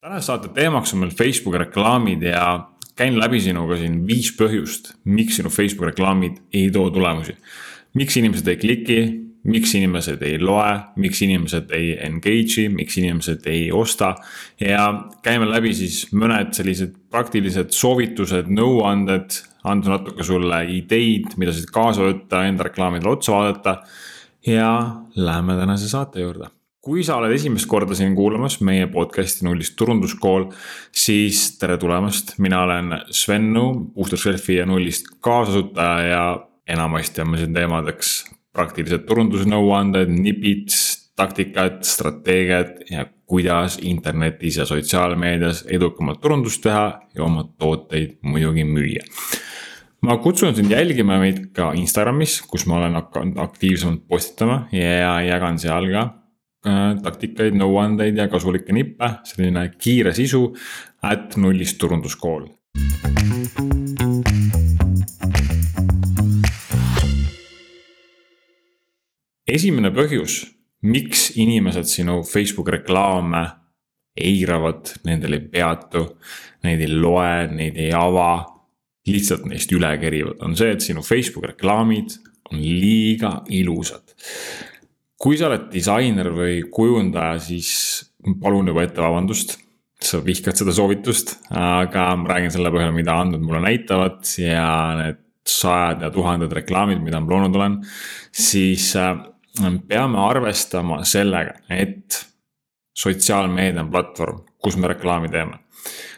tänase saate teemaks on meil Facebooki reklaamid ja käin läbi sinuga siin viis põhjust, miks sinu Facebooki reklaamid ei too tulemusi. miks inimesed ei kliki, miks inimesed ei loe, miks inimesed ei engage'i, miks inimesed ei osta. ja käime läbi siis mõned sellised praktilised soovitused, nõuanded, anda natuke sulle ideid, mida siit kaasa võtta, enda reklaamidele otsa vaadata. ja läheme tänase saate juurde kui sa oled esimest korda siin kuulamas meie podcast'i nullist turunduskool, siis tere tulemast, mina olen Svennu, Booster Selfie ja nullist kaasasutaja ja enamasti on meil siin teemadeks praktilised turundusnõuanded, nipid, taktikad, strateegiad ja kuidas internetis ja sotsiaalmeedias edukamalt turundust teha ja oma tooteid muidugi müüa. Ma kutsun sind jälgima meid ka Instagramis, kus ma olen hakanud aktiivsemalt postitama ja jagan seal ka taktikaid, nõuandeid ja kasulikke nippe, selline kiire sisu, at nullist turunduskool. esimene põhjus, miks inimesed sinu Facebooki reklaame eiravad, nendel ei peatu, neid ei loe, neid ei ava, lihtsalt neist üle kerivad, on see, et sinu Facebooki reklaamid on liiga ilusad kui sa oled disainer või kujundaja, siis palun juba ette vabandust. sa vihkad seda soovitust, aga ma räägin selle põhjal, mida andmed mulle näitavad ja need sajad ja tuhanded reklaamid, mida ma loonud olen. siis äh, peame arvestama sellega, et sotsiaalmeedia on platvorm, kus me reklaami teeme.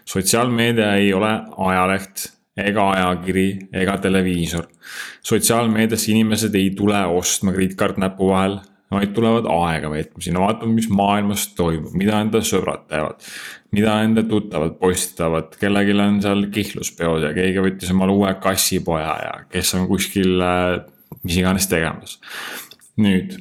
sotsiaalmeedia ei ole ajaleht ega ajakiri ega televiisor. sotsiaalmeedias inimesed ei tule ostma krediitkaart näpu vahel vaid tulevad aega veetma sinna, vaatama, mis maailmas toimub, mida enda sõbrad teevad. mida enda tuttavad postitavad, kellelgi on seal kihnluspeod ja keegi võttis omale uue kassipoja ja kes on kuskil äh, mis iganes tegemas. nüüd,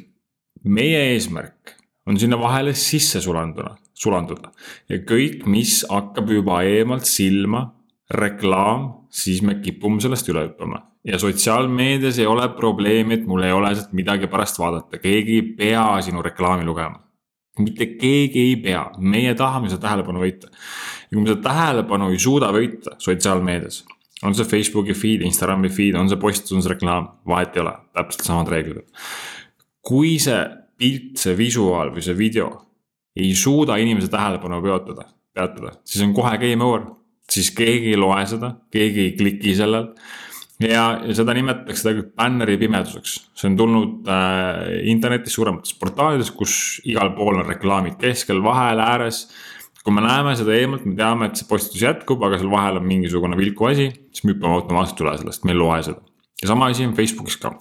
meie eesmärk on sinna vahele sisse sulanduda, sulanduda ja kõik, mis hakkab juba eemalt silma, reklaam, siis me kipume sellest üle hüppama ja sotsiaalmeedias ei ole probleemi, et mul ei ole sealt midagi pärast vaadata, keegi ei pea sinu reklaami lugema. mitte keegi ei pea, meie tahame seda tähelepanu võita. ja kui me seda tähelepanu ei suuda võita sotsiaalmeedias, on see Facebooki feed, Instagrami feed, on see postitus, on see reklaam, vahet ei ole, täpselt samad reeglid. kui see pilt, see visuaal või see video ei suuda inimese tähelepanu peotada, peatada, siis on kohe game over. siis keegi ei loe seda, keegi ei kliki sellel ja, ja seda nimetatakse tegelikult bänneri pimeduseks. see on tulnud äh, internetis suuremates portaalides, kus igal pool on reklaamid keskel, vahel, ääres. kui me näeme seda eemalt, me teame, et see postitus jätkub, aga seal vahel on mingisugune vilku asi, siis me hüppame automaatselt üle sellest, me ei loe seda. ja sama asi on Facebookis ka.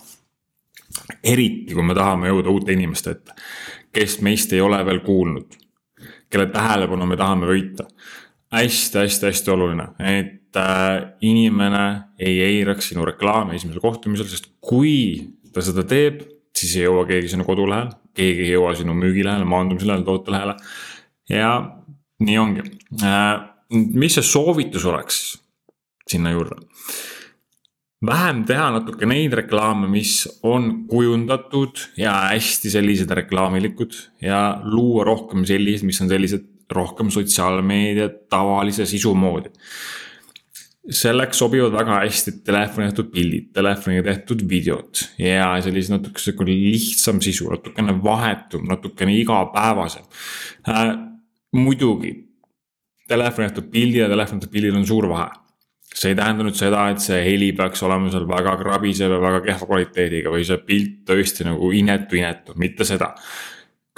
eriti, kui me tahame jõuda uute inimeste ette, kes meist ei ole veel kuulnud, kelle tähelepanu me tahame võita hästi-hästi-hästi oluline, et äh, inimene ei eiraks sinu reklaami esimesel kohtumisel, sest kui ta seda teeb, siis ei jõua keegi sinu kodulehel, keegi ei jõua sinu müügilehele, maandumislehele, tootelehele. ja nii ongi äh,. mis see soovitus oleks sinna juurde? vähem teha natuke neid reklaame, mis on kujundatud ja hästi sellised reklaamilikud ja luua rohkem selliseid, mis on sellised rohkem sotsiaalmeedia tavalise sisu moodi. Selleks sobivad väga hästi telefoni tehtud pildid, telefoniga tehtud videod. Ja sellise natuke sihuke lihtsam sisu, natukene vahetum, natukene igapäevasem. Äh,. muidugi, telefoni tehtud pildid ja telefoni tehtud pildid on suur vahe. See ei tähenda nüüd seda, et see heli peaks olema seal väga krabisev ja väga kehva kvaliteediga või see pilt tõesti nagu inetu, inetu, mitte seda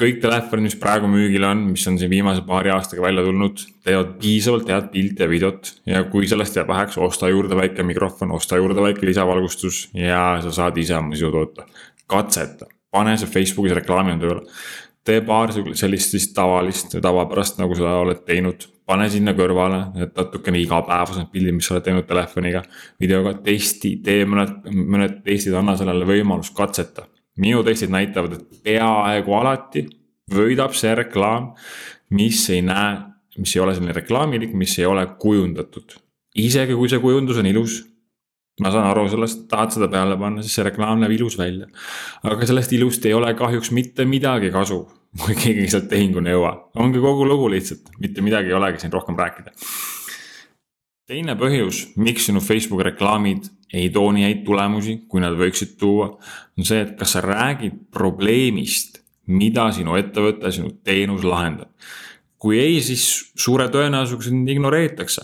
kõik telefonid, mis praegu müügil on, mis on siin viimase paari aastaga välja tulnud, teevad piisavalt head pilti ja videot. ja kui sellest jääb väheks, osta juurde väike mikrofon, osta juurde väike lisavalgustus ja sa saad ise oma sisu toota. katseta, pane see Facebookis reklaamina tööle. tee paar sellist siis tavalist või tavapärast, nagu sa oled teinud. pane sinna kõrvale need natukene igapäevased pildid, mis sa oled teinud telefoniga, videoga, testi, tee mõned, mõned testid, anna sellele võimalus katseta minu testid näitavad, et peaaegu alati võidab see reklaam, mis ei näe, mis ei ole selline reklaamilik, mis ei ole kujundatud. isegi kui see kujundus on ilus. ma saan aru sellest, tahad seda peale panna, siis see reklaam näeb ilus välja. aga sellest ilust ei ole kahjuks mitte midagi kasu, kui keegi sealt tehinguni ei jõua, ongi kogu lugu lihtsalt, mitte midagi ei olegi siin rohkem rääkida. teine põhjus, miks sinu Facebooki reklaamid ei too nii häid tulemusi, kui nad võiksid tuua, on see, et kas sa räägid probleemist, mida sinu ettevõte, sinu teenus lahendab. kui ei, siis suure tõenäosusega sind ignoreeritakse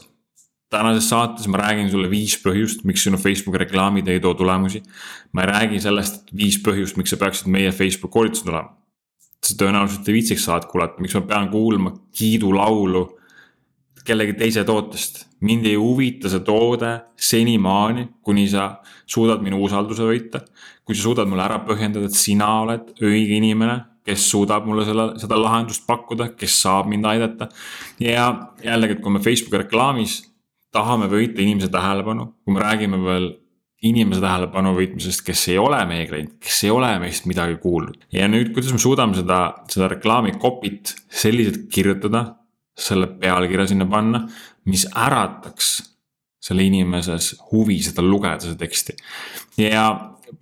tänases saates ma räägin sulle viis põhjust, miks sinu Facebooki reklaamid ei too tulemusi. ma ei räägi sellest, et viis põhjust, miks sa peaksid meie Facebook koolitusele tulema. sa tõenäoliselt ei viitsiks saadet kuulata, miks ma pean kuulma kiidulaulu kellegi teise tootest. mind ei huvita see toode senimaani, kuni sa suudad minu usalduse võita. kui sa suudad mulle ära põhjendada, et sina oled õige inimene, kes suudab mulle selle, seda lahendust pakkuda, kes saab mind aidata. ja jällegi, et kui me Facebooki reklaamis tahame võita inimese tähelepanu, kui me räägime veel inimese tähelepanu võitmisest, kes ei ole meie klient, kes ei ole meist midagi kuulnud. ja nüüd, kuidas me suudame seda, seda reklaami copy't selliselt kirjutada, selle pealkirja sinna panna, mis ärataks selle inimeses huvi seda lugeda, seda teksti. ja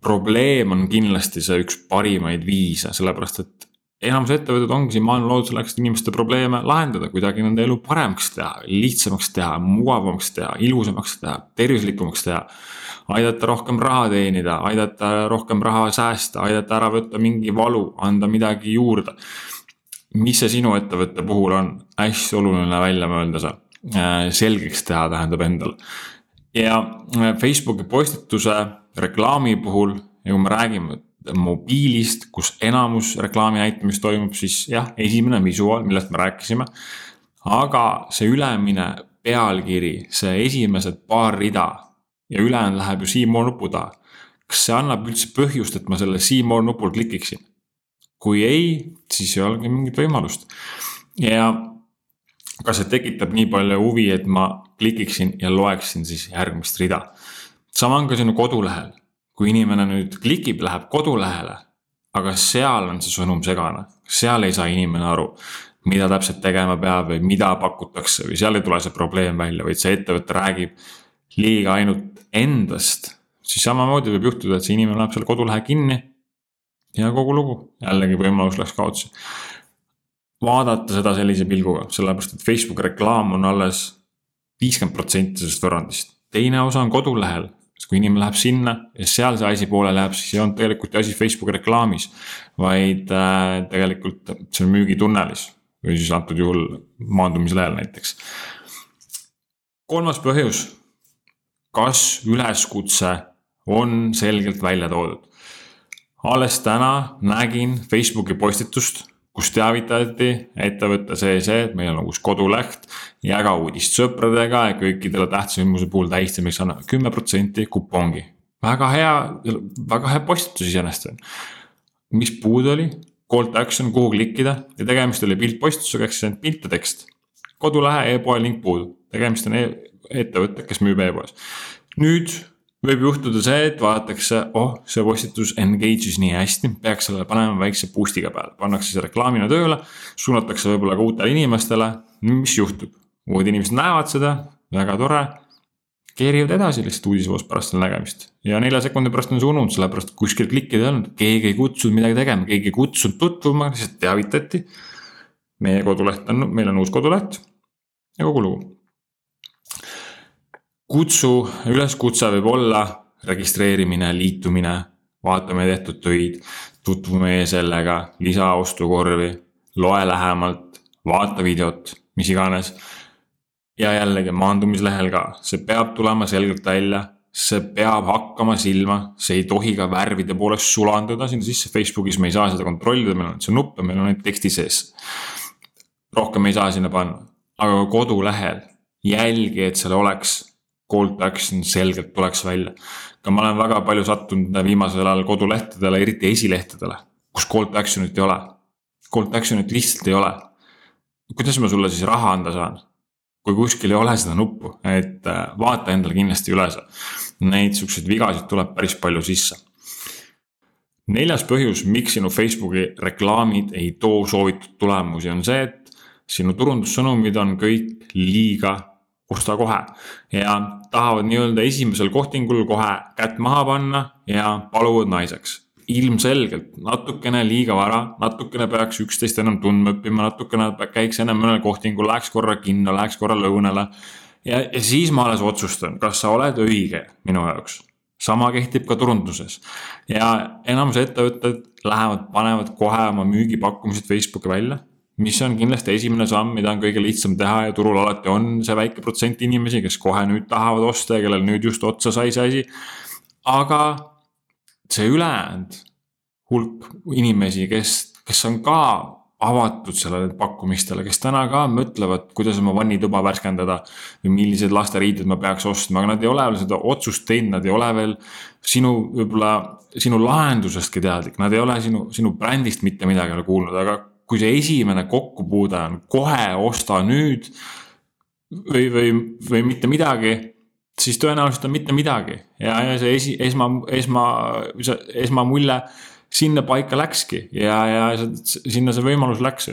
probleem on kindlasti see üks parimaid viise, sellepärast et enamus ettevõtted ongi siin maailma loodud selleks, et inimeste probleeme lahendada, kuidagi nende elu paremaks teha, lihtsamaks teha, mugavamaks teha, ilusamaks teha, tervislikumaks teha. aidata rohkem raha teenida, aidata rohkem raha säästa, aidata ära võtta mingi valu, anda midagi juurde. Mis see sinu ettevõtte puhul on, hästi oluline välja mõelda see, äh, selgeks teha tähendab endale. ja äh, Facebooki postituse reklaami puhul ja kui me räägime mobiilist, kus enamus reklaami näitamist toimub, siis jah, esimene visuaal, millest me rääkisime. aga see ülemine pealkiri, see esimesed paar rida ja ülejäänud läheb ju see more nupu taha. kas see annab üldse põhjust, et ma selle see more nupul klikiksin? Kui ei, siis ei olegi mingit võimalust. ja kas see tekitab nii palju huvi, et ma klikiksin ja loeksin siis järgmist rida. sama on ka sinu kodulehel kui inimene nüüd klikib, läheb kodulehele, aga seal on see sõnum segane, seal ei saa inimene aru, mida täpselt tegema peab või mida pakutakse või seal ei tule see probleem välja, vaid see ettevõte räägib liiga ainult endast. siis samamoodi võib juhtuda, et see inimene läheb selle kodulehe kinni ja kogu lugu, jällegi võimalus läks kaotsi. vaadata seda sellise pilguga, sellepärast et Facebooki reklaam on alles viiskümmend protsenti sellest võrrandist. teine osa on kodulehel, sest kui inimene läheb sinna ja seal see asi poole läheb, siis ei olnud tegelikult asi Facebooki reklaamis. vaid äh, tegelikult on müügitunnelis või siis antud juhul maandumislehel näiteks. kolmas põhjus. kas üleskutse on selgelt välja toodud? Alles täna nägin Facebooki postitust kus teavitati ettevõtte sees, et meil on uus koduleht. jaga uudist sõpradega ja kõikidele tähtsa sündmuse puhul tähistamiseks anname kümme protsenti kupongi. väga hea, väga hea postitus iseenesest mis puudu oli? Call to action, kuhu klikkida ja tegemist oli piltpostitusega, ehk siis ainult pilt ja tekst. kodulehe e-poe link puudub, tegemist on e ettevõte, kes müüb e-poes. nüüd võib juhtuda see, et vaadatakse, oh, see postitus engage'is nii hästi, peaks sellele panema väikse boost'iga peale, pannakse see reklaamina tööle. suunatakse võib-olla ka uutele inimestele, mis juhtub, uued inimesed näevad seda, väga tore. keerivad edasi lihtsalt uudisvoos pärast selle nägemist ja nelja sekundi pärast on see ununenud, sellepärast kuskil klikkida ei olnud, keegi ei kutsunud midagi tegema, keegi ei kutsunud tutvuma, lihtsalt teavitati. meie koduleht on, meil on uus koduleht ja kogu lugu kutsu, üleskutse võib olla registreerimine, liitumine, vaatame tehtud töid, tutvu meie sellega, lisa ostukorvi, loe lähemalt, vaata videot, mis iganes. ja jällegi maandumislehel ka, see peab tulema selgelt välja, see peab hakkama silma, see ei tohi ka värvide poolest sulanduda sinna sisse, Facebookis me ei saa seda kontrollida, meil on see nupp ja meil on need teksti sees. rohkem ei saa sinna panna, aga kodulehel jälgi, et seal oleks call to action selgelt tuleks välja. ka ma olen väga palju sattunud viimasel ajal kodulehtedele, eriti esilehtedele, kus call to action'it ei ole. Call to action'it lihtsalt ei ole. kuidas ma sulle siis raha anda saan? kui kuskil ei ole seda nuppu, et äh, vaata endale kindlasti üle see. Neid siukseid vigasid tuleb päris palju sisse. neljas põhjus, miks sinu Facebooki reklaamid ei too soovitud tulemusi, on see, et sinu turundussõnumid on kõik liiga osta kohe ja tahavad nii-öelda esimesel kohtingul kohe kätt maha panna ja paluvad naiseks. ilmselgelt natukene liiga vara, natukene peaks üksteist enam tundma õppima, natukene käiks ennem mõnel kohtingul, läheks korra kinno, läheks korra lõunale. ja, ja siis ma alles otsustan, kas sa oled õige minu jaoks. sama kehtib ka turunduses ja enamus ettevõtted lähevad, panevad kohe oma müügipakkumised Facebooki välja mis on kindlasti esimene samm, mida on kõige lihtsam teha ja turul alati on see väike protsent inimesi, kes kohe nüüd tahavad osta ja kellel nüüd just otsa sai see asi. aga see ülejäänud hulk inimesi, kes, kes on ka avatud sellele pakkumistele, kes täna ka mõtlevad, kuidas oma vannituba värskendada. või millised lasteriided ma peaks ostma, aga nad ei ole veel seda otsust teinud, nad ei ole veel sinu võib-olla, sinu lahendusestki teadlik, nad ei ole sinu, sinu brändist mitte midagi ole kuulnud, aga kui see esimene kokkupuude on kohe osta nüüd või, või, või mitte midagi, siis tõenäoliselt on mitte midagi ja, ja see esi, esma, esma, see esmamulje sinna paika läkski ja, ja sinna see võimalus läks.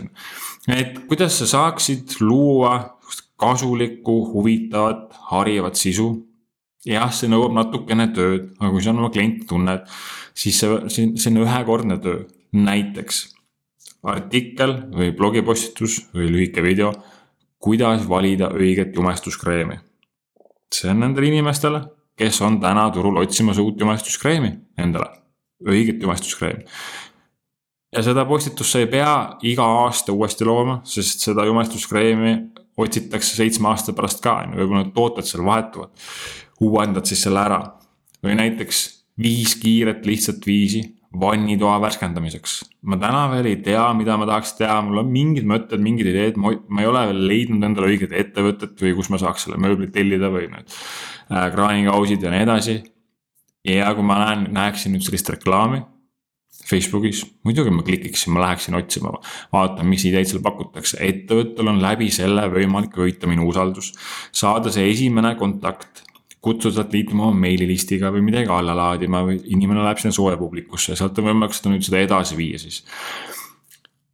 et kuidas sa saaksid luua kasulikku, huvitavat, harivat sisu. jah, see nõuab natukene tööd, aga kui sa oma klienti tunned, siis see, see, see on ühekordne töö, näiteks artikkel või blogipostitus või lühike video, kuidas valida õiget jumestuskreemi. see on nendele inimestele, kes on täna turul otsimas uut jumestuskreemi endale, õiget jumestuskreemi. ja seda postitust sa ei pea iga aasta uuesti looma, sest seda jumestuskreemi otsitakse seitsme aasta pärast ka, on ju, võib-olla need tooted seal vahetuvad. uuendad siis selle ära või näiteks viis kiiret lihtsat viisi vannitoa värskendamiseks. ma täna veel ei tea, mida ma tahaks teha, mul on mingid mõtted, mingid ideed, ma ei ole veel leidnud endale õiget ettevõtet või kus ma saaks selle mööbli tellida või need äh, kraanikausid ja nii edasi. ja kui ma näen, näeksin nüüd sellist reklaami Facebookis, muidugi ma klikiksin, ma läheksin otsima, vaatan, mis ideid seal pakutakse, ettevõttel on läbi selle võimalik võita minu usaldus. saada see esimene kontakt kutsuda liituma oma meililistiga või midagi alla laadima või inimene läheb sinna soojapublikusse, sealt on võimalik seda nüüd seda edasi viia siis.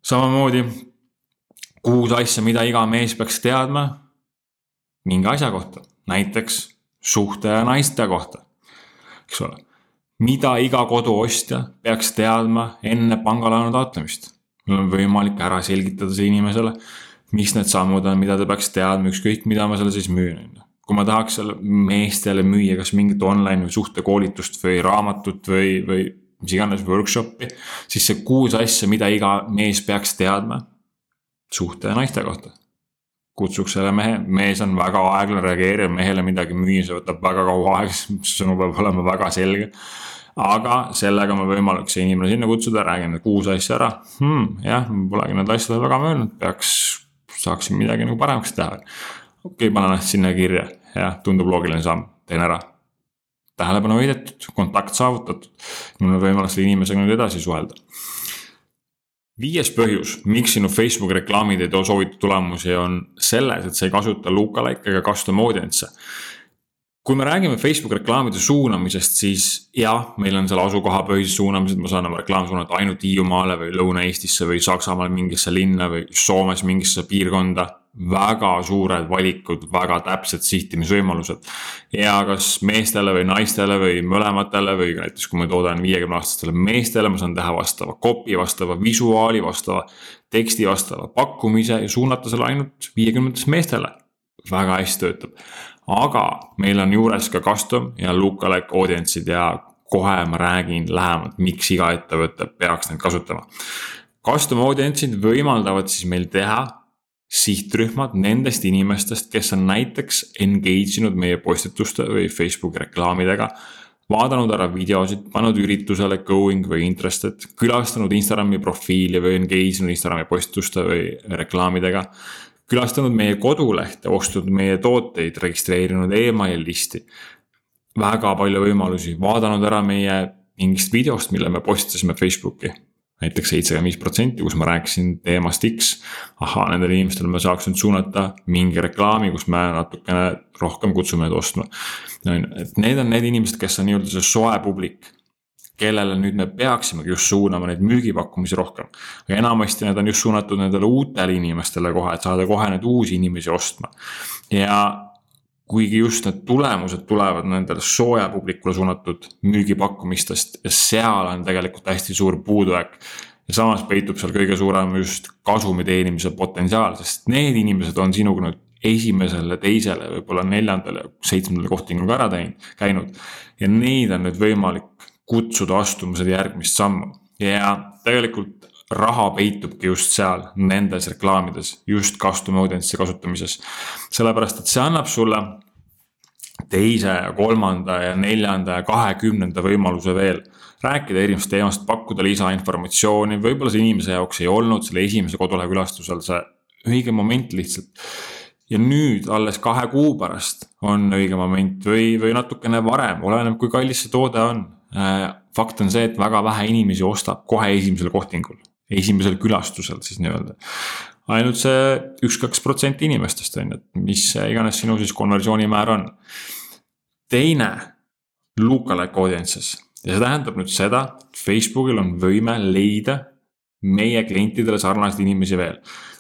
samamoodi kuus asja, mida iga mees peaks teadma mingi asja kohta, näiteks suhte ja naiste kohta, eks ole. mida iga koduostja peaks teadma enne pangalaenu taotlemist. mul on võimalik ära selgitada see inimesele, mis need sammud on, mida ta peaks teadma, ükskõik mida ma selle siis müün, on ju kui ma tahaks seal meestele müüa kas mingit online või suhtekoolitust või raamatut või, või mis iganes workshop'i, siis see kuus asja, mida iga mees peaks teadma suhte ja naiste kohta. kutsuks selle mehe, mees on väga aeglane reageerija, mehele midagi müüa, see võtab väga kaua aega, sõnum peab olema väga selge. aga sellega on võimalik see inimene sinna kutsuda, räägin need kuus asja ära hmm,, jah, ma polegi need asjad väga mõelnud, peaks, saaksin midagi nagu paremaks teha. okei okay,, panen ennast sinna kirja jah, tundub loogiline samm, teen ära. tähelepanu võidetud, kontakt saavutatud, mul on võimalus selle inimesega nüüd edasi suhelda. viies põhjus, miks sinu Facebooki reklaamid ei too soovitud tulemusi, on selles, et sa ei kasuta lookalike ega custom audience'e. Kui me räägime Facebook reklaamide suunamisest, siis jah, meil on seal asukohapõhised suunamised, ma saan oma reklaami suunata ainult Hiiumaale või Lõuna-Eestisse või Saksamaale mingisse linna või Soomes mingisse piirkonda väga suured valikud, väga täpsed sihtimisvõimalused. ja kas meestele või naistele või mõlematele või näiteks kui ma toodan viiekümne aastastele meestele, ma saan teha vastava copy, vastava visuaali, vastava teksti, vastava pakkumise ja suunata selle ainult viiekümnendatest meestele. väga hästi töötab, aga meil on juures ka custom ja lookalike audience'id ja kohe ma räägin lähemalt, miks iga ettevõte peaks neid kasutama. Custom audience'id võimaldavad siis meil teha sihtrühmad nendest inimestest, kes on näiteks engage inud meie postituste või Facebooki reklaamidega. vaadanud ära videosid, pannud üritusele going või interested, külastanud Instagrami profiili või engage inud Instagrami postituste või reklaamidega. külastanud meie kodulehte, ostnud meie tooteid, registreerinud email listi. väga palju võimalusi, vaadanud ära meie mingist videost, mille me postitasime Facebooki näiteks seitsekümmend viis protsenti, kus ma rääkisin teemast X. ahhaa, nendele inimestele ma saaks nüüd suunata mingi reklaami, kus me natukene rohkem kutsume neid ostma. et need on need inimesed, kes on nii-öelda see soe publik kellele nüüd me peaksimegi just suunama neid müügipakkumisi rohkem. aga enamasti need on just suunatud nendele uutele inimestele kohe, et saada kohe neid uusi inimesi ostma. ja kuigi just need tulemused tulevad nendele sooja publikule suunatud müügipakkumistest ja seal on tegelikult hästi suur puudujääk. ja samas peitub seal kõige suurem just kasumi teenimise potentsiaal, sest need inimesed on sinuga nüüd esimesele, teisele, võib-olla neljandale, seitsmendale kohtinguga ära teinud, käinud. ja neid on nüüd võimalik kutsuda astuma seda järgmist sammu ja tegelikult raha peitubki just seal, nendes reklaamides, just custom audience'i kasutamises. sellepärast, et see annab sulle teise ja kolmanda ja neljanda ja kahekümnenda võimaluse veel rääkida erinevatest teemast, pakkuda lisainformatsiooni, võib-olla see inimese jaoks ei olnud selle esimese kodulehe külastusel see õige moment lihtsalt. ja nüüd alles kahe kuu pärast on õige moment või, või natukene varem, oleneb, kui kallis see toode on. Äh, fakt on see, et väga vähe inimesi ostab kohe esimesel kohtingul esimesel külastusel siis nii-öelda. ainult see üks-kaks protsenti inimestest on ju, et mis iganes sinu siis konversioonimäär on. teine, lookalike audiences ja see tähendab nüüd seda, et Facebookil on võime leida meie klientidele sarnaseid inimesi veel.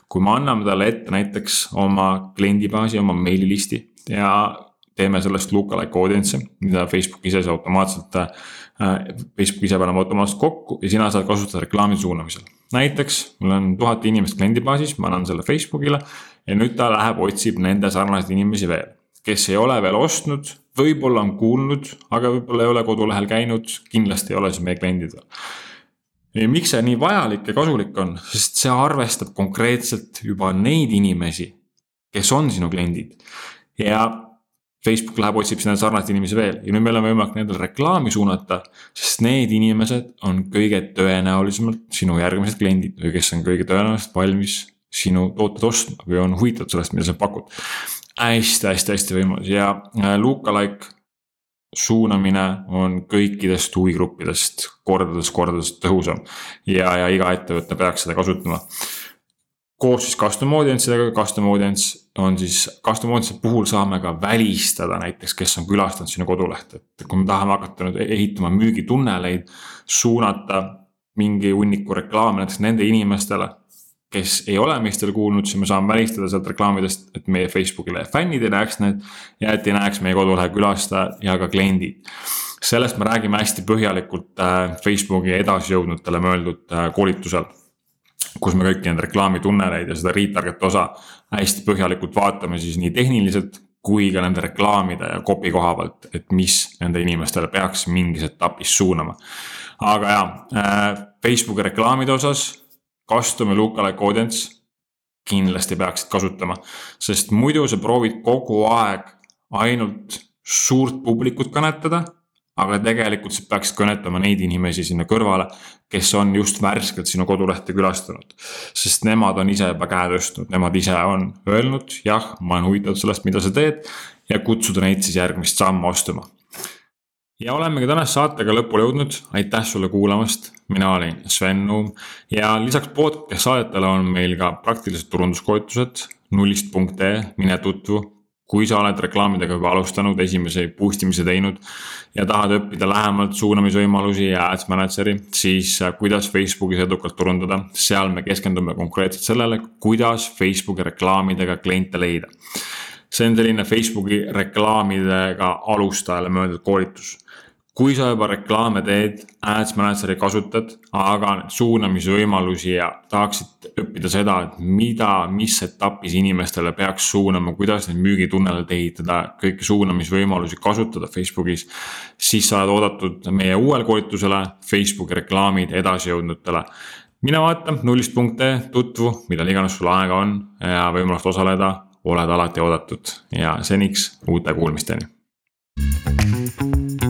kui me anname talle ette näiteks oma kliendibaasi, oma meililisti ja teeme sellest lookalike audience'i, mida Facebook ise siis automaatselt Facebook ise paneb automaatselt kokku ja sina saad kasutada reklaami suunamisel. Näiteks mul on tuhat inimest kliendibaasis, ma annan selle Facebookile ja nüüd ta läheb, otsib nende sarnaseid inimesi veel, kes ei ole veel ostnud, võib-olla on kuulnud, aga võib-olla ei ole kodulehel käinud, kindlasti ei ole siis meie kliendid veel. ja miks see nii vajalik ja kasulik on, sest see arvestab konkreetselt juba neid inimesi, kes on sinu kliendid. Ja Facebook läheb, otsib sinna sarnaseid inimesi veel ja nüüd meil on võimalik nendele reklaami suunata. sest need inimesed on kõige tõenäolisemalt sinu järgmised kliendid või kes on kõige tõenäoliselt valmis sinu tooted ostma või on huvitatud sellest, mida sa pakud hästi, hästi, hästi võimalus ja äh, lookalike suunamine on kõikidest huvigruppidest kordades, kordades tõhusam. ja, ja iga ettevõte peaks seda kasutama koos siis custom audience idega, custom audience on siis, custom audience'i puhul saame ka välistada näiteks, kes on külastanud sinu kodulehte, et kui me tahame hakata nüüd ehitama müügitunneleid, suunata mingi hunniku reklaame näiteks nende inimestele, kes ei ole meist veel kuulnud, siis me saame välistada sealt reklaamidest, et meie Facebookile fännid ei näeks need ja et ei näeks meie kodulehe külastajad ja ka kliendid. sellest me räägime hästi põhjalikult äh, Facebooki edasijõudnutele mõeldud äh, koolitusel kus me kõiki neid reklaamitunneleid ja seda retarget osa hästi põhjalikult vaatame siis nii tehniliselt kui ka nende reklaamide ja copy koha pealt, et mis nende inimestele peaks mingis etapis suunama. aga jaa äh,, Facebooki reklaamide osas, custom ja lookalike audience kindlasti peaksid kasutama, sest muidu sa proovid kogu aeg ainult suurt publikut kõnetada aga tegelikult sa peaksid kõnetama neid inimesi sinna kõrvale, kes on just värskelt sinu kodulehte külastanud. sest nemad on ise juba käe tõstnud, nemad ise on öelnud, jah, ma olen huvitatud sellest, mida sa teed. ja kutsuda neid siis järgmist sammu astuma. ja olemegi tänase saatega lõpule jõudnud, aitäh sulle kuulamast, mina olin Sven Nuum ja lisaks podcast saadetele on meil ka praktilised turunduskoolitused nullist.ee, mine tutvu kui sa oled reklaamidega juba alustanud, esimese boost imise teinud ja tahad õppida lähemalt suunamisvõimalusi ja ads manager'i, siis äh, kuidas Facebookis edukalt turundada, seal me keskendume konkreetselt sellele, kuidas Facebooki reklaamidega kliente leida. see on selline Facebooki reklaamidega alustajale mõeldud koolitus kui sa juba reklaame teed, ads manager'i kasutad, aga suunamisvõimalusi ja tahaksid õppida seda, et mida, mis etapis inimestele peaks suunama, kuidas neid müügitunneleid ehitada, kõiki suunamisvõimalusi kasutada Facebookis. siis sa oled oodatud meie uuele koolitusele Facebooki reklaamid edasijõudnutele mine vaata nullist.ee, tutvu, millal iganes sul aega on ja võimalust osaleda, oled alati oodatud ja seniks uute kuulmisteni. thank you